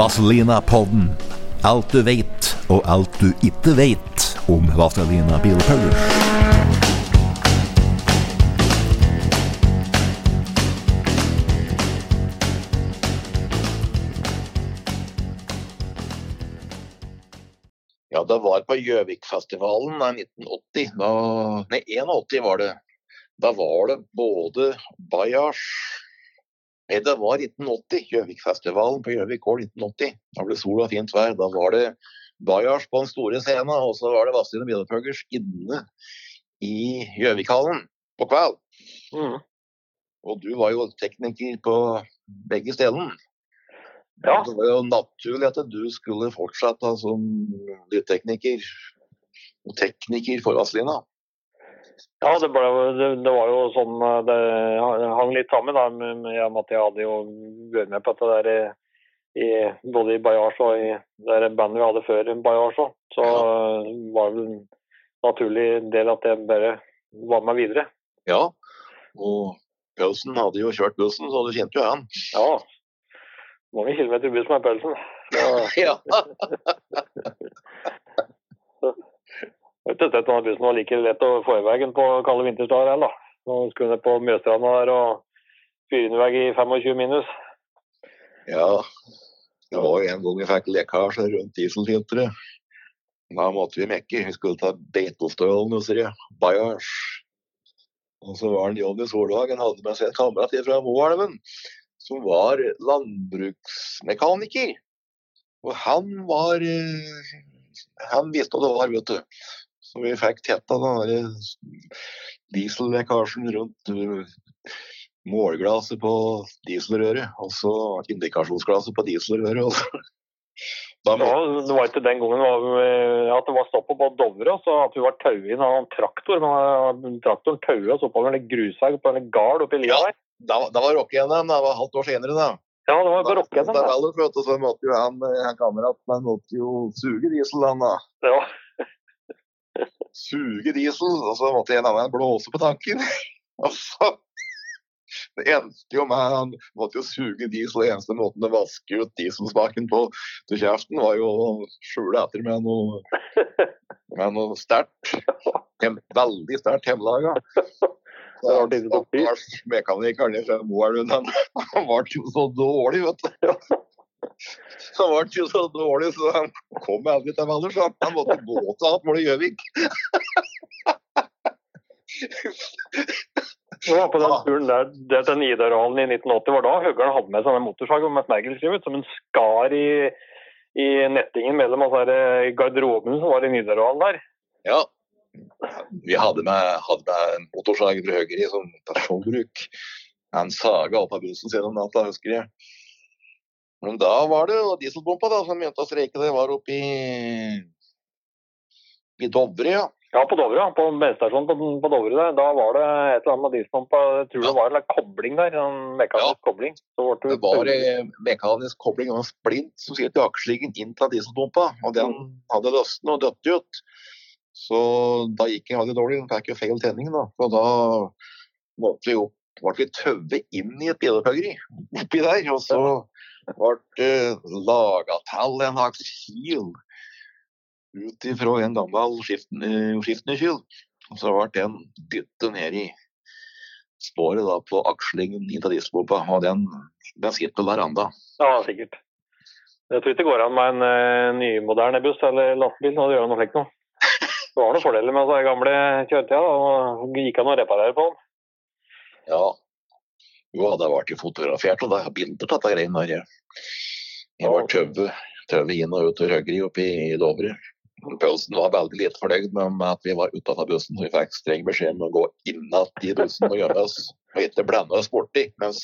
Vazelina-podden. Alt du veit, og alt du ikke veit om Vazelina Bilpuggers. Ja, det var på Gjøvikfestivalen i 1980. Da, nei, 81 var det. Da var det både Bajash Nei, det var 1980. Gjøvikfestivalen på Gjøvik gård 1980. Da ble sol og fint vær. Da var det Bajars på den store scenen, og så var det Vazelina Bilpuggers inne i Gjøvikhallen på kveld. Mm. Og du var jo tekniker på begge stedene. Ja. Det var jo naturlig at du skulle fortsette som lydtekniker og tekniker for Vazelina. Ja, det, ble, det, det var jo sånn eh, Det hang litt sammen da, med at jeg hadde jo vært med på dette der i, i, både i Bajars og i det bandet vi hadde før Bajars òg. Så ja. var det en naturlig del at jeg bare var med videre. Ja, og Pølsen hadde jo kjørt bussen, så du kjente jo han. Ja. Mange kilometer buss med pølsen. Ja. Ja. Vet ikke om denne bussen var like lett å få i veien på kalde vinterdager heller. Nå skulle ned på Mjøstranda der og fyre den i vei i 25 minus. ja. Det var jo en gang vi fikk lekkasje rundt dieselfilteret. Da måtte vi mekke. Vi skulle ta Beitostølen hos Bajash. Og så var det Jonny Solhagen hadde med seg en kamerat fra Moelven som var landbruksmekaniker. Og han var eh, Han visste hva det var, vet du. Så vi fikk tetta den der diesellekkasjen rundt uh, målglasset på dieselrøret, og så indikasjonsglasset på dieselrøret. Og. Da Ja, det var ikke den gangen at det var stopp på Dovre, så at vi var tauet inn av en traktor. Men traktoren tauet oss oppover en grushaug på en gard oppi lia Ja. der. da, da var Rock-NM, det var halvt år senere, da. Ja, det var på du, Så måtte jo han, han kameraten han måtte jo suge diesel, han da. Ja. Suge diesel, og så måtte en av dem blåse på tanken. Og så Det endte jo med Han måtte jo suge diesel, og eneste måten å vaske ut dieselsmaken på til kjeften, var jo å skjule etter med noe, med noe sterkt. Veldig sterkt hjemmelaga. Mekanikeren i Moelven, han, han ble jo så dårlig, vet du. Han ble jo så dårlig, så han kom aldri til Valdres. Han Han måtte gå til alt målet Gjøvik. Det var på den turen der, der til Nidarhallen i 1980 var da Høgern hadde med seg den motorsagen med smergelskrivet som en skar i, i nettingen mellom altså, garderoben som var i Nidarhallen der. Ja. Vi hadde med, hadde med en motorsag fra Høyre i som personbruk. En saga opp av bussen sin om natta, husker jeg. Men da var det jo dieselbompa da, som begynte å streike. Det var oppe i, i Dovre, ja. Ja, på Dovre, ja. på bensinstasjonen på, på Dovre der. Da var det et eller annet med dieselpumpa. Jeg tror det var en kobling der. En mekanisk kobling. Så ble Det var en mekanisk kobling av en splint som i aksjelingen inn til dieselpumpa, og den hadde løsnet og dødd ut. Så da gikk jeg veldig dårlig. Den fikk jo feil tenning, da. Og da måtte vi opp ble vi tøve inn i et bilopphøggeri oppi der. Og så ble det laga til en slags kil ut ifra en gammel skiftnykyl. Og så ble den dyttet ned i spåret da på akslingen i til og den, den sitter der veranda. Ja, sikkert. Jeg tror ikke det går an med en uh, nymoderne buss eller lastebil når du gjør noe slikt noe. Det var noen fordeler med de gamle kjøretøyene. og Gikk an å reparere på dem. Ja. Jo, det ble fotografert, og det er bilder av dette greiene der. Jeg var tauet tøve inn og ut og røggeri oppe i Dovre. Pølsen var veldig lite fornøyd med at vi var utafor bussen, så vi fikk streng beskjed om å gå innat i bussen og gjemme oss, og ikke blande oss borti. Mens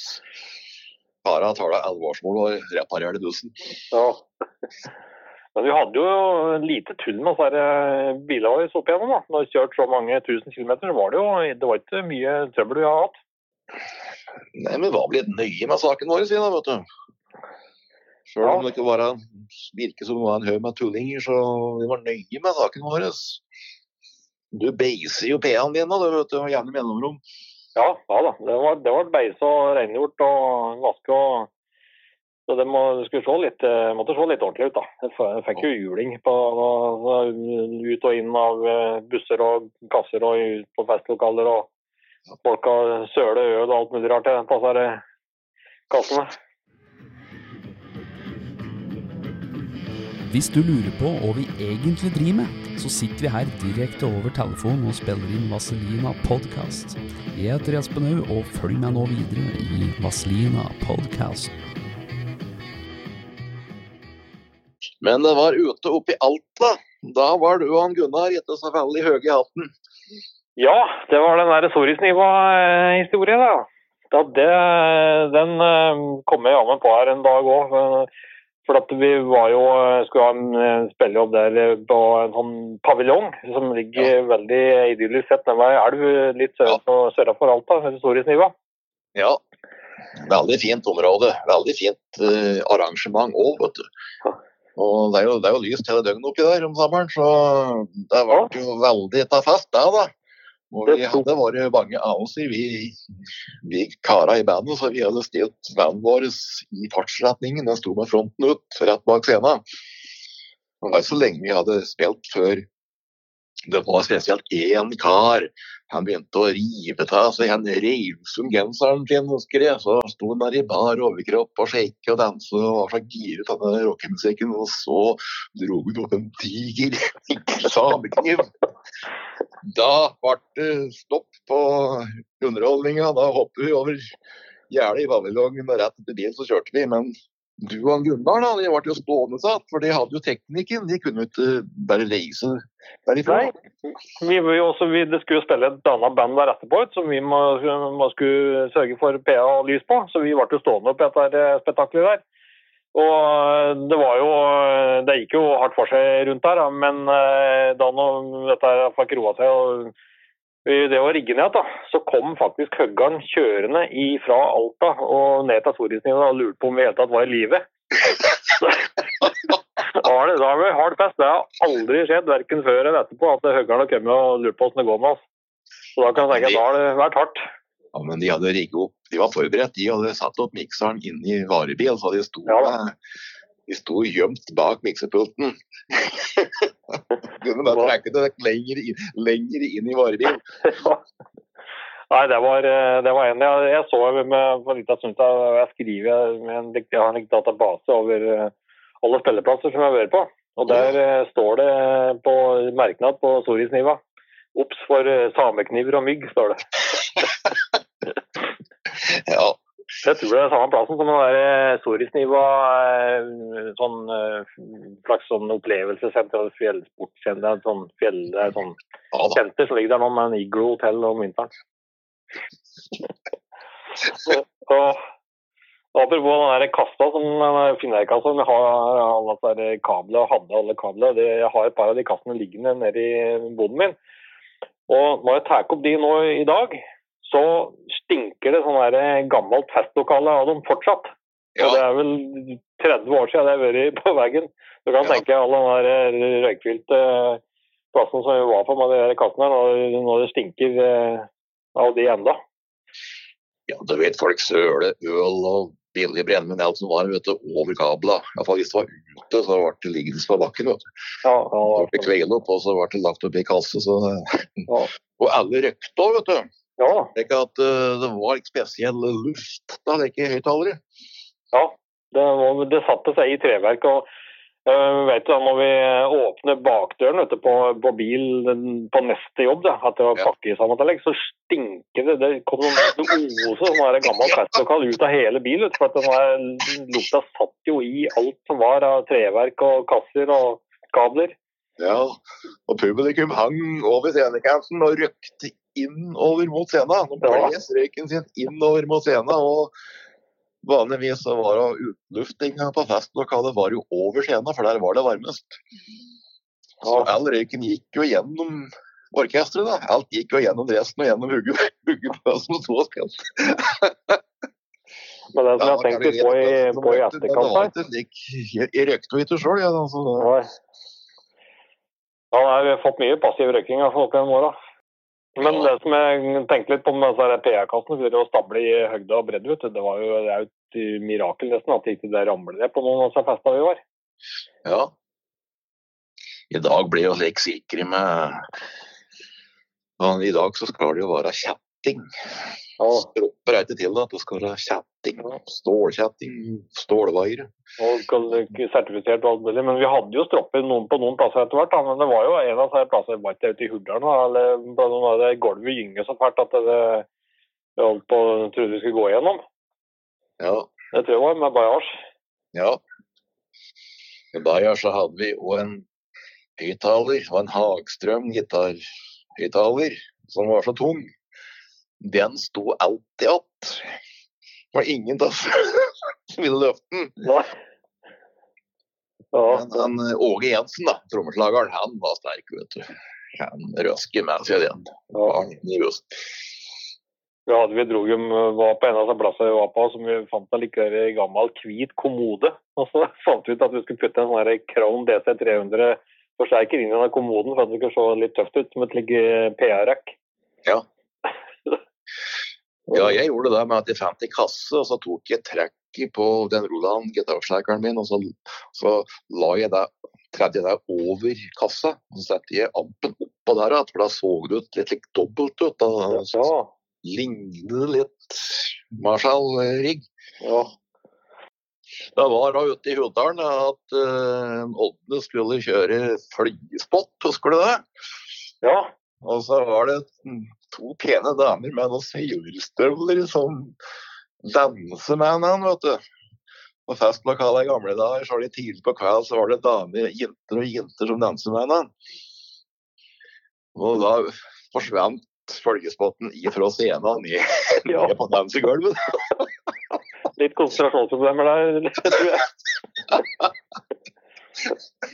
kara tar det alvorsmål og reparerer bussen. Ja. Men vi hadde jo lite tull med bilene våre opp igjennom. da. Når vi kjørt så mange tusen kilometer, var det jo det var ikke mye trøbbel vi har hatt. Nei, men hva blir det nøye med saken vår, sier da, vet du. Selv om det ikke bare virker som det var en haug med tullinger, så vi var nøye med saken vår. Du beiser jo P-en din, da, vet du, gjerne mellomrom. Ja, ja da. Det var, det var beisa og rengjort og vaske og så det må, skulle se litt, eh, måtte se litt ordentlig ut. da. Jeg fikk jo juling på, ut og inn av eh, busser og kasser og ut på festlokaler. og Folk har søle øl og alt mulig rart i disse kassene. Hvis du lurer på hva vi egentlig driver med, så sitter vi her direkte over telefonen og spiller inn Vaselina podkast. Jeg heter Espen Haug, og følg meg nå videre i Vaselina podkast. Men det var ute oppe i Alta. Da var du og han Gunnar ikke så veldig høye i hatten. Ja, det var den der Sorisniva-historien, da. da det, den eh, kom jeg jammen på her en dag òg. For at vi var jo, skulle ha en eh, spillejobb der eh, på en sånn paviljong som ligger ja. veldig idyllisk sett nede ved elv litt sør, ja. sør for Alta, Sorisniva. Ja, veldig fint område. Veldig fint uh, arrangement òg, vet du. Og det er, jo, det er jo lyst hele døgnet oppi der om sommeren, så det ble jo veldig ta fest, det, da. Og vi hadde vært mange anelser, vi, vi kara i bandet, så vi hadde stilt bandet vår i fartsretningen. Den sto med fronten ut, rett bak scenen. Det var ikke så lenge vi hadde spilt før det var spesielt én kar. Han begynte å rive av seg han reivsum genseren sin, og jeg. Så sto han der i bar overkropp og shake og danse og var så giret av den rockemusikken. Og så dro han opp en diger samekniv. Da ble det stopp på underholdninga. Da hoppet vi over gjerdet i paviljongen og rett etter bilen så kjørte vi. Men du og Gunnar da, de ble jo stående satt, for de hadde jo teknikken. De kunne jo ikke bare reise derifra. Nei, vi, vi også, vi, det skulle jo spille et annet band der etterpå som vi må, må skulle sørge for PA og lys på. Så vi ble jo stående opp etter spetakkelet der. Og eh, det var jo Det gikk jo hardt for seg rundt der, men eh, da når dette fikk roa seg og det å rigge ned, da, så kom faktisk høggeren kjørende fra Alta og ned til Sorisnivå og lurte på om vi i hele tatt var i live. da har vi hard fest. Det har aldri skjedd, verken før eller etterpå, at høggeren har kommet og lurt på hvordan det går med oss. Så da kan jeg tenke at da har det vært hardt. Ja, men de hadde rigget opp, de var forberedt. De hadde satt opp mikseren inn i varebil, så de sto ja, de sto gjemt bak miksepulten. Kunne bare trekke det lenger inn, lenger inn i varebil. Nei, det var, eh, det var en jeg, jeg så med, for litt av stund jeg skriver med en, jeg har en database over eh, alle spilleplasser som jeg har vært på. Og der ja. Eh, står det på merknad på Sorisniva. Ops for samekniver og mygg, står det. ja. Jeg tror det er samme plassen som den eh, Sorisniva, eh, sånn eh, slags sånn opplevelsessenter, fjellsportsenter, sånn fjell, sånn senter som ligger der nå med en Iglo hotell om vinteren. og, Apropos den der kassa som Finnøykassa, vi har alle kabler, hadde alle kabler. Jeg har et par av de kassene liggende nede i boden min. Og når jeg tar opp de nå i dag, så stinker det sånn der gammelt festlokale av dem fortsatt. Ja. Og det er vel 30 år siden det har vært på veggen. Du kan ja. tenke alle de røykfylte plassene som vi var på med de kassene, når, når det stinker eh, av de enda. Ja, du vet folk søler øl og billig brennevin alt som var vet du, over kabla. Iallfall hvis det var ute, så ble det liggende på bakken. vet du. Ja, ja, det ble kveilet opp, og så ble det lagt opp i kasse. Så... Ja. og alle røykte òg, vet du. Ja. Ikke at uh, det var ikke spesiell luft da, det er ikke høyttalere. Ja, det, var, det satte seg i treverk. og Uh, vet du, da, Når vi åpner bakdøren vet du, på, på bil på neste jobb, da, etter å Ja. pakke sammen til så stinker det. Det kom noen ose sånn gammel festlokal ut av hele bilen. For at den lukta satt jo i alt som var av treverk og kasser og kabler. Ja, og publikum hang over scenekanten og røkte innover mot scenen. De ble streken sin innover mot scenen. og Vanligvis så var det utlufting på festlokalet var jo over scenen, for der var det varmest. Så all røyken gikk jo gjennom orkesteret. da. Alt gikk jo gjennom dressen og gjennom hugget på som sto og spilte. Men det som jeg Ja, har tenkt litt på i, på i det etterkant her Jeg røykte jo ikke sjøl, jeg. Altså. Nei. Han har fått mye passiv røyking av folk gjennom åra. Men det som jeg tenkte litt på med disse PA-kassene for å stable i høgde og bredde, vet du, det var jo det er jo et mirakel nesten at ikke det ramler ned på noen av disse festene vi var. Ja. I dag blir jo slik sikre med Men I dag så skal det jo være kjetting. Ja. Stropper er ikke til at det skal være kjetting. Stålkjetting, stålvaier. Og skal- sertifisert og alt mulig. Men vi hadde jo stropper noen, på noen plasser etter hvert. Da. Men det var jo en av disse plassene, var ikke ute i Hurdal, da, eller blant det gulvet gynger så fælt at det, det holdt på trodde vi skulle gå igjennom. Ja. Det tror jeg var med Bajars. ja. I Bajars så hadde vi òg en høyttaler, det var en Hagstrøm gitarhøyttaler, som var så tung. Den sto alltid att. Det var ingen som ville løfte den. Nei. Ja, Men eh, Åge Jensen, da, trommeslageren, han var sterk, vet du. Han røsker med seg den. ja. Han. Vi, dro dem, var på en av de plassene vi var på, som vi fant en like gammel hvit kommode. Og så fant vi ut at vi skulle putte en sånn Crown DC300 forsterker inn i den kommoden for at det skulle se litt tøft ut, som et like PR-rack. Ja. Ja, jeg gjorde det med at jeg fant en kasse, og så tok jeg trekket på den Roland gitarforsterkeren min, og så, så la jeg det, tredje der over kassa. Og så satte jeg ampen oppå der igjen, for da så det ut litt like dobbelt ut. Da Ja, lignet litt Marshall-rigg. ja. Det var da ute i Hudalen at uh, Odne skulle kjøre flyspott, husker du det? ja. Og så var det mm, to pene damer med noen seilstøvler som danser med hverandre, vet du. På festlokalet i gamle dager, så var det tidlig på kveld, så var det damer, jenter og jenter som danset med hverandre. Og da forsvant følgespotten ifra scenen og ned, ned på dansegulvet. Litt konsentrasjonsproblemer der, tror jeg.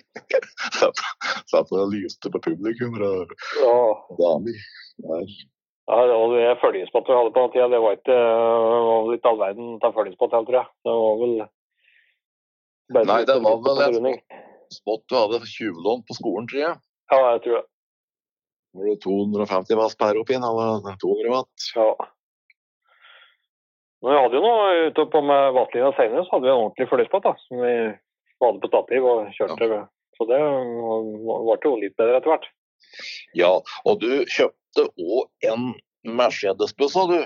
Satt, og lyste på publikum og Ja. damer. Der. Ja, var det følgespottet vi hadde på den tida. Det var ikke var litt all verden av følgespott, tror jeg. Det var vel bare Nei, det var vel en spott du hadde tjuvlån på skolen, tror jeg. Ja, jeg tror det. Var det 250 watt per opp inn, eller 200 watt? Ja. Men vi hadde jo noe ute på med vattlinja senere, så hadde vi en ordentlig følgespott som vi hadde på stativ og kjørte. Så det ble jo litt bedre etter hvert. Ja, og du kjøpte òg en Mercedes-buss, sa du.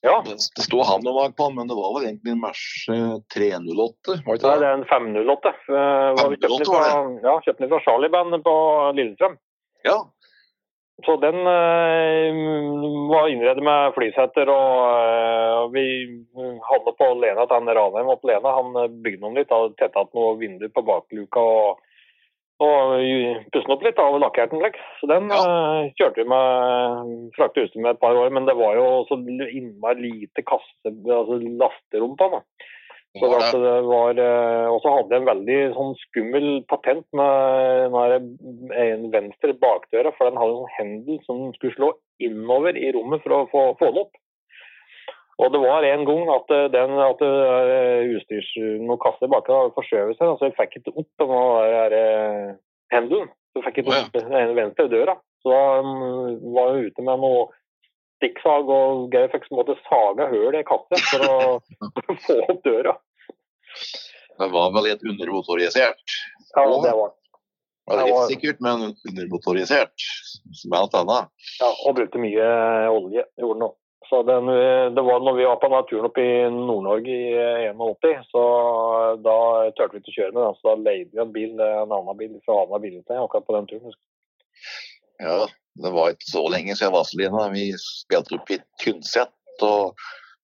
Ja, Det det sto Hanomag på men det var vel egentlig en Merce 308? Var det Nei, det det? er en 508. Eh, vi kjøpte den 508 var fra, ja, kjøpte den fra Charlie-band på Lillestrøm. Ja. Så den eh, var innredet med flysetter, og eh, vi hadde på Lena til han Ranheim opp Lena. Han eh, bygde noen litt, hadde tetta opp noen vinduer på bakluka og, og pusset opp litt og lakkerte den. Så den eh, kjørte vi med frakte utstyr med et par år, men det var jo så innmari lite kasse, altså lasterom på den. da. Så det? var, eh, og så hadde jeg en veldig sånn skummel patent med en venstre bakdøra, for den hadde en sånn hendel som skulle slå innover i rommet for å få, få den opp. Og det var en gang at eh, den at eh, utstyrs, noen kasser baki hadde forskjøvet seg, så jeg fikk ikke opp den der hendelen. Så jeg fikk ikke opp den venstre døra. Så da mm, var jeg ute med noe stikksag og Geir fikk på en måte saga hull i kasset for å, få opp døra. Det var vel litt undermotorisert. Ja, det var Det var litt sikkert, men undermotorisert. Som alt annet. Ja, og brukte mye olje. Gjorde den. Så den, det var når vi var på naturen oppe i Nord-Norge i 81, så da turte vi ikke å kjøre med, den. så da leide vi en bil, en annen bil fra Hamar bilutleie akkurat på den turen. Ja, det var ikke så lenge siden Vazelina. Vi spilte opp i Tynset, og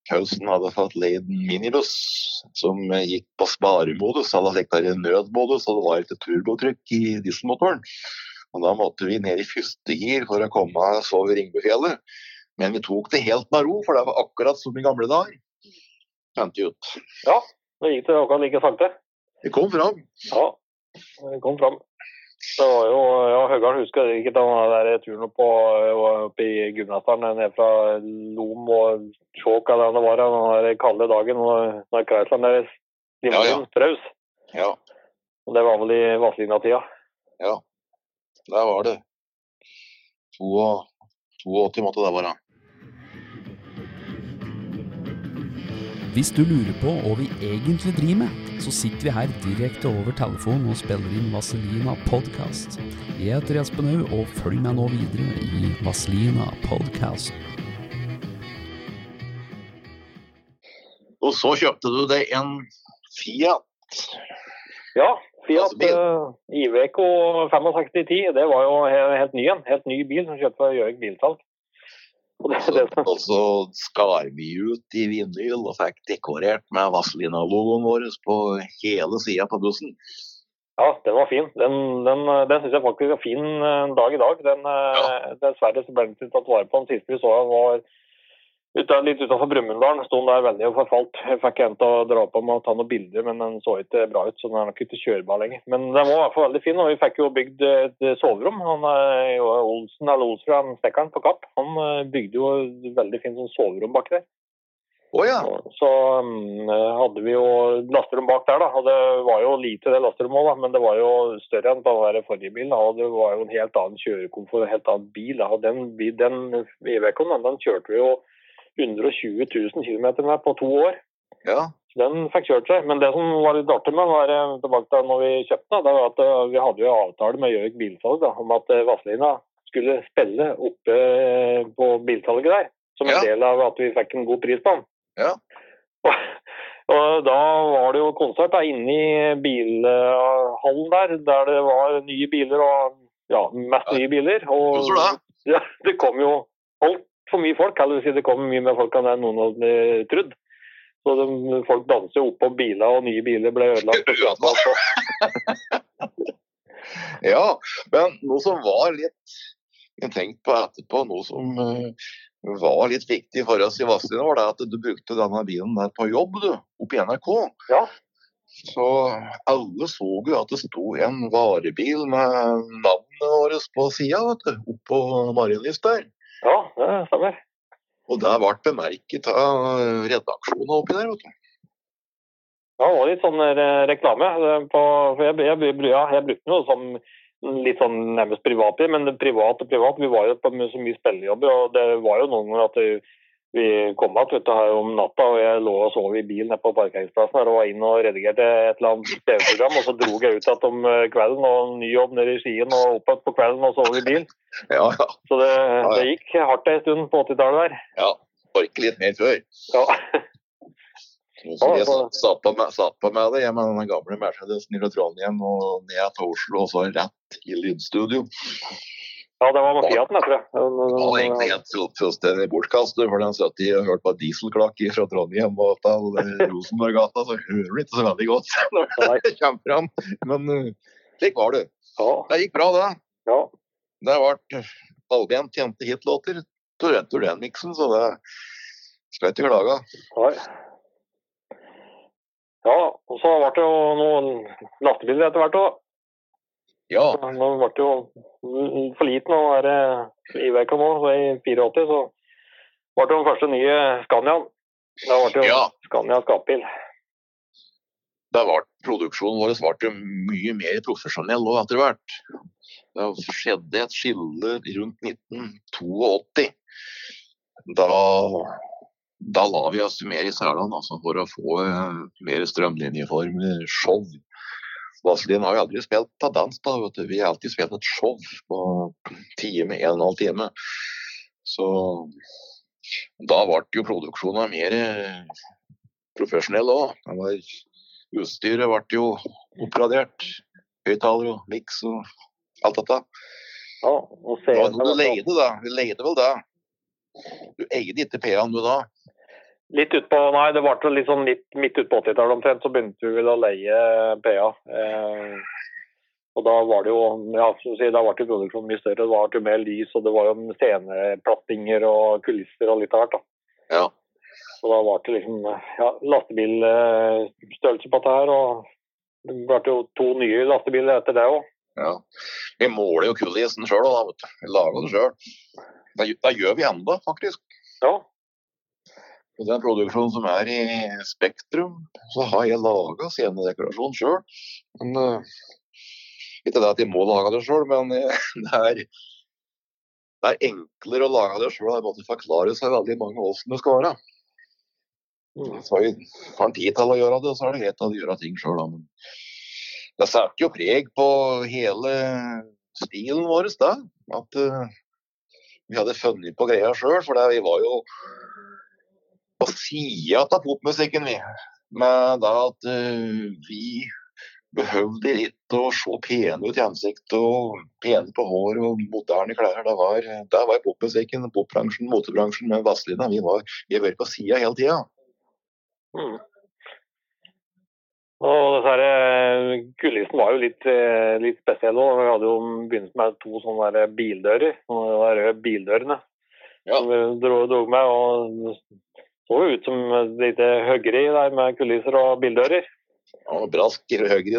Kausen hadde fått leid en minibuss som gikk på sparemodus. hadde fikk der nødmodus, og det var ikke turbotrykk i dieselmotoren. Og Da måtte vi ned i første gir for å komme oss over Ringbufjellet. Men vi tok det helt med ro, for det var akkurat som i gamle dager. Fant ut. Ja, det gikk det akkurat like sakte. Vi kom fram. Ja, det kom fram. Det var jo, ja, Høgern husker ikke den der turen opp på, opp i Gudbrandsdalen ned fra Lom og Skjåk eller hva det var den der kalde dagen når Kreisland var Ja, ja. fraus. Ja, Og Det var vel i Vazelina-tida. ja. Der var det. 82 måtte det være. Hvis du lurer på hva vi egentlig driver med, så sitter vi her direkte over telefonen og spiller inn Vaselina Podcast. Jeg heter Espen Haug, og følg meg nå videre i Vaselina Podcast. Og så kjøpte du deg en Fiat. Ja, Fiat uh, Iveco 6510, det var jo helt ny en. Helt ny bil som kjøpte fra Gjøvik bilsalg. Og Så, og så skar vi ut i vinyl og fikk dekorert med Vazelina-logoen vår på hele sida på bussen. ja, den var fin. Den, den, den syns jeg faktisk er fin uh, dag i dag. Den, ja. Dessverre så ble den ikke tatt vare på. Den siste vi så var litt utenfor Brumunddal. Sto den der veldig og forfalt. Jeg fikk en til å dra på med å ta noen bilder, men den så ikke bra ut. Så den er nok ikke kjørbar lenger. Men den var i hvert fall veldig fin, og vi fikk jo bygd et soverom. Han eh, Olsen, eller Olsen, han snekkeren på Kapp, han eh, bygde jo et veldig fint sånn soverom bak der. Oh, ja. Så um, hadde vi jo lasterom bak der, da. Og det var jo lite det lasterommet òg, men det var jo større enn den forrige bilen. Da. Og det var jo en helt annen kjørekomfort, en helt annen bil. Da. Og den, den E-Vecon, den, den kjørte vi jo 120 000 km med på to år. ja. Den fikk kjørt seg. Men det som var litt artig med var eh, tilbake til når vi kjøpte den, det var at eh, vi hadde jo avtale med Gjøvik bilsalg da, om at eh, Vazelina skulle spille oppe på bilsalget der. Som en Ja. del av at vi fikk en god pris på den. Ja. Og, og da var det jo konsert da, inne i bilhallen der, der det var nye biler og ja, mest nye biler. Og ja, det kom jo altfor mye folk. Eller si det kommer mye mer folk enn noen hadde trodd. Så de, folk danser jo oppå biler, og nye biler ble ødelagt. Ja, men noe som var litt Jeg tenkte på etterpå, noe som eh, var litt viktig for oss i Vazelina, var det at du brukte denne bilen der på jobb, du, oppe i NRK. Ja. Så alle så jo at det sto en varebil med navnet vårt på sida, oppå Marienlyst der. Ja, det stemmer. Og det ble bemerket av redaksjonen oppi der, vet du. Ja, det var litt sånn eh, reklame. eh, På, for jeg, jeg, ja, jeg brukte noe som litt sånn nærmest privatbil, men privat og privat. Vi var jo på så mye spillejobber, og det var jo noen ganger at vi, vi kom vet du, her om natta, og jeg lå og sov i bilen nede på parkeringsplassen her og var inn og redigerte et eller annet TV-program, og så dro jeg ut igjen om eh, kvelden og ny jobb nede i Skien og opp igjen på kvelden og sove i bil. Ja, ja. Så det, det gikk hardt en stund på 80-tallet der. ja. Orker litt mer før. Ja. Så jeg satt på meg, satt på meg det hjemme med den gamle Mercedesen i Trondheim og ned til Oslo og så rett i lydstudio. Ja, det var Fiaten, jeg tror jeg. Var egentlig helt full- fullstendig bortkastet, for den satt i og hørte på dieselklakk fra Trondheim og til Rosenborggata, så hører du ikke så veldig godt når det kommer fram. Men eh, slik var det. Ja, Det gikk bra, det. ja. Det ble allment kjente hitlåter til den miksen, så det skal jeg ikke klage. Nei. Ja, og så ble det jo noen lastebiler etter hvert òg. Ja, Nå ble jo for liten å være i Veka nå, så i 84 så ble det den første nye Scaniaen. Da ble det jo Ja. Scania skapbil. det ble, produksjonen vår ble mye mer profesjonell og etter hvert. Det skjedde et skille rundt 1982. Da, da la vi oss mer i selene altså, for å få eh, mer strømlinjeformer, show. Vazelin har jo aldri spilt på dans, da, vet du. vi har alltid spilt et show på time, en og en halv time. Så da ble jo produksjonen mer eh, profesjonell òg. Utstyret ble jo oppgradert. Høyttalere og miks og alt dette. Ja, og Det var noe du leide, da. Du leide vel det? Du eide ikke PA-en du da? Litt utpå, nei, det var litt sånn midt, midt ut på 80-tallet omtrent, så begynte vi vel å leie PA. Eh, og da var det jo, ja, si, da ble jo produksjonen mye større. Det var jo mer lys, og det var jo sceneplattinger og kulisser og litt av hvert. da. Ja. Så da var det liksom ja, lastebilstørrelse på dette her, og det ble jo to nye lastebiler etter det òg. ja. Vi måler jo kulissen sjøl, da. vet du. Vi lager det sjøl. Det, det gjør vi ennå, faktisk. Ja. Den produksjonen som er i Spektrum, så har jeg laga scenedekorasjon sjøl. Eh, ikke det at jeg må lage det sjøl, men eh, det er, det er enklere å lage det sjøl. Det måtte forklare seg veldig mange åssen det skal være. Så vi har en tid til å gjøre det, så er det greit å gjøre ting sjøl. Det setter jo preg på hele stilen vår, da. At eh, vi hadde funnet på greia sjøl. For det, vi var jo på sida av popmusikken, vi. Med da at uh, vi behøvde litt å se pene ut i ansiktet og pene på hår og moderne klær. Det var, det var popmusikken, popbransjen, motebransjen med Vazelina. Vi var, vi var på sida hele tida. Mm. Og dessverre, eh, var jo litt, eh, litt spesiell òg. Vi hadde jo begynt med to sånne der bildører. Sånne der røde bildørene Ja. som vi dro, dro med. og så jo ut som et lite høggeri der med kulisser og bildører. Ja, brask høyre i